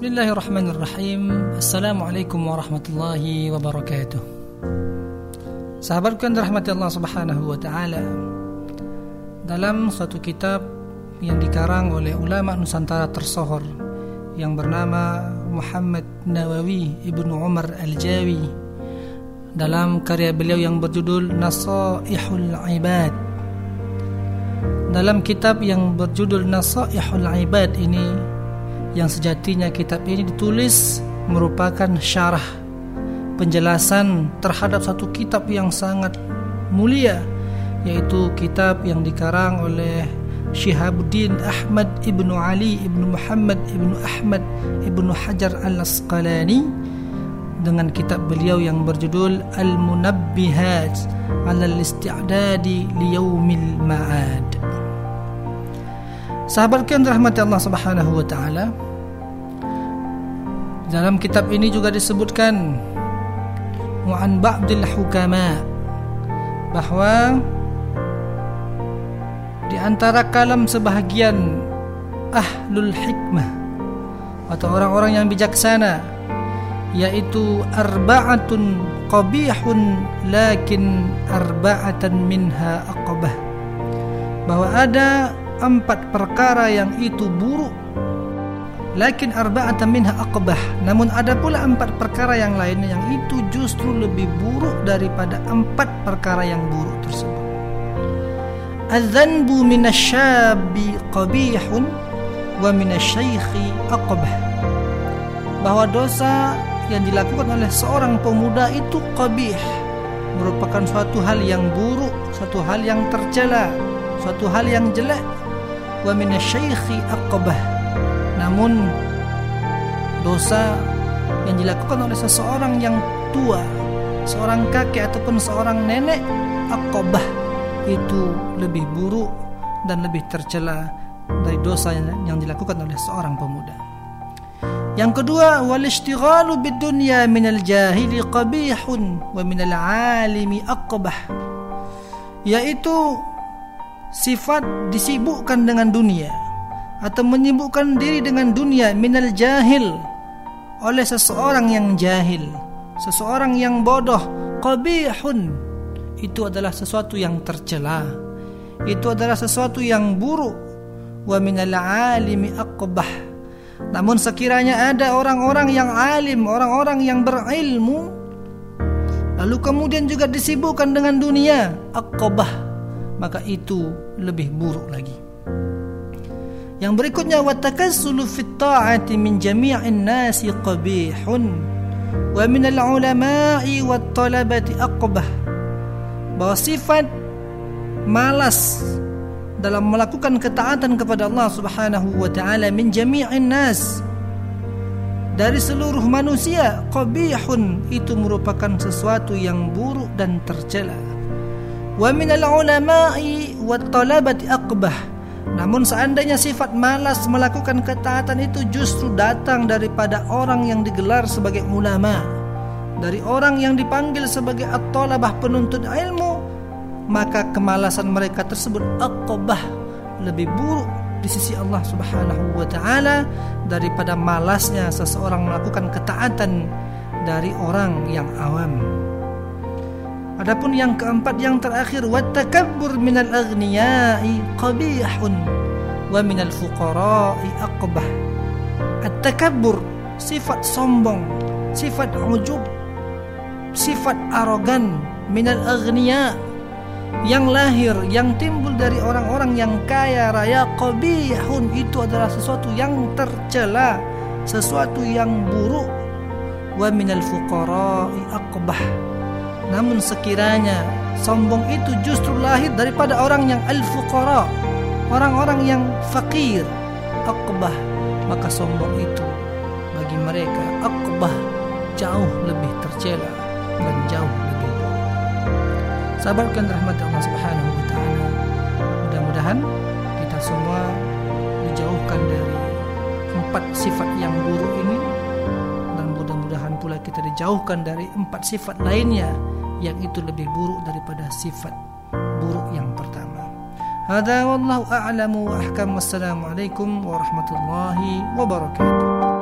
Bismillahirrahmanirrahim. Assalamualaikum warahmatullahi wabarakatuh. Sahabatku yang dirahmati Allah subhanahu wa ta'ala Dalam suatu kitab yang dikarang oleh ulama Nusantara tersohor Yang bernama Muhammad Nawawi Ibnu Umar Al-Jawi Dalam karya beliau yang berjudul Nasaihul Ibad. Dalam kitab yang berjudul Nasaihul Ibad ini yang sejatinya kitab ini ditulis merupakan syarah penjelasan terhadap satu kitab yang sangat mulia yaitu kitab yang dikarang oleh Syihabuddin Ahmad ibnu Ali ibnu Muhammad ibnu Ahmad ibnu Hajar al-Asqalani dengan kitab beliau yang berjudul Al-Munabbihat ala al-Isti'dadi liyaumil Ma'ad Sahabat yang dirahmati Allah Subhanahu wa taala. Dalam kitab ini juga disebutkan Mu'an ba'dil hukama bahwa di antara kalam sebahagian ahlul hikmah atau orang-orang yang bijaksana yaitu arba'atun qabihun lakin arba'atan minha aqbah bahwa ada empat perkara yang itu buruk. Lakin arba'atan minha aqbah. Namun ada pula empat perkara yang lainnya yang itu justru lebih buruk daripada empat perkara yang buruk tersebut. Adzanbu minasyabi qabihun wa minasyaikhi aqbah. Bahwa dosa yang dilakukan oleh seorang pemuda itu qabih. Merupakan suatu hal yang buruk suatu hal yang tercela suatu hal yang jelek wa minasyaikhi aqbah namun dosa yang dilakukan oleh seseorang yang tua seorang kakek ataupun seorang nenek aqbah itu lebih buruk dan lebih tercela dari dosa yang dilakukan oleh seorang pemuda. Yang kedua, wal ishtighalu bid dunya minal jahili qabihun wa minal alimi aqbah. Yaitu sifat disibukkan dengan dunia atau menyibukkan diri dengan dunia minal jahil oleh seseorang yang jahil, seseorang yang bodoh, qabihun itu adalah sesuatu yang tercela. Itu adalah sesuatu yang buruk. Wa minal alimi aqbah. Namun sekiranya ada orang-orang yang alim, orang-orang yang berilmu lalu kemudian juga disibukkan dengan dunia, aqbah maka itu lebih buruk lagi. Yang berikutnya watakassulu fit ta'ati min jami'in nasi qabihun wa min al-ulama'i wat talabati aqbah. Bahwa sifat malas dalam melakukan ketaatan kepada Allah Subhanahu wa taala min jami'in nas dari seluruh manusia qabihun itu merupakan sesuatu yang buruk dan tercela wa minal ulama'i wat talabati aqbah namun seandainya sifat malas melakukan ketaatan itu justru datang daripada orang yang digelar sebagai ulama dari orang yang dipanggil sebagai at-talabah penuntut ilmu maka kemalasan mereka tersebut aqbah lebih buruk di sisi Allah Subhanahu wa taala daripada malasnya seseorang melakukan ketaatan dari orang yang awam. Adapun yang keempat yang terakhir wattakabbur minal aghniyai qabihun wa minal fuqara'i aqbah. At-takabbur sifat sombong, sifat ujub, sifat arogan minal aghniya yang lahir yang timbul dari orang-orang yang kaya raya qabihun itu adalah sesuatu yang tercela, sesuatu yang buruk wa minal fuqara'i aqbah namun sekiranya sombong itu justru lahir daripada orang yang al-fuqara, orang-orang yang fakir, akbah, maka sombong itu bagi mereka akbah jauh lebih tercela dan jauh lebih buruk. Sabarkan rahmat Allah Subhanahu wa taala. Mudah-mudahan kita semua dijauhkan dari empat sifat yang buruk ini dan mudah-mudahan pula kita dijauhkan dari empat sifat lainnya yang itu lebih buruk daripada sifat buruk yang pertama. Hada wallahu a'lamu wa ahkam. Wassalamualaikum warahmatullahi wabarakatuh.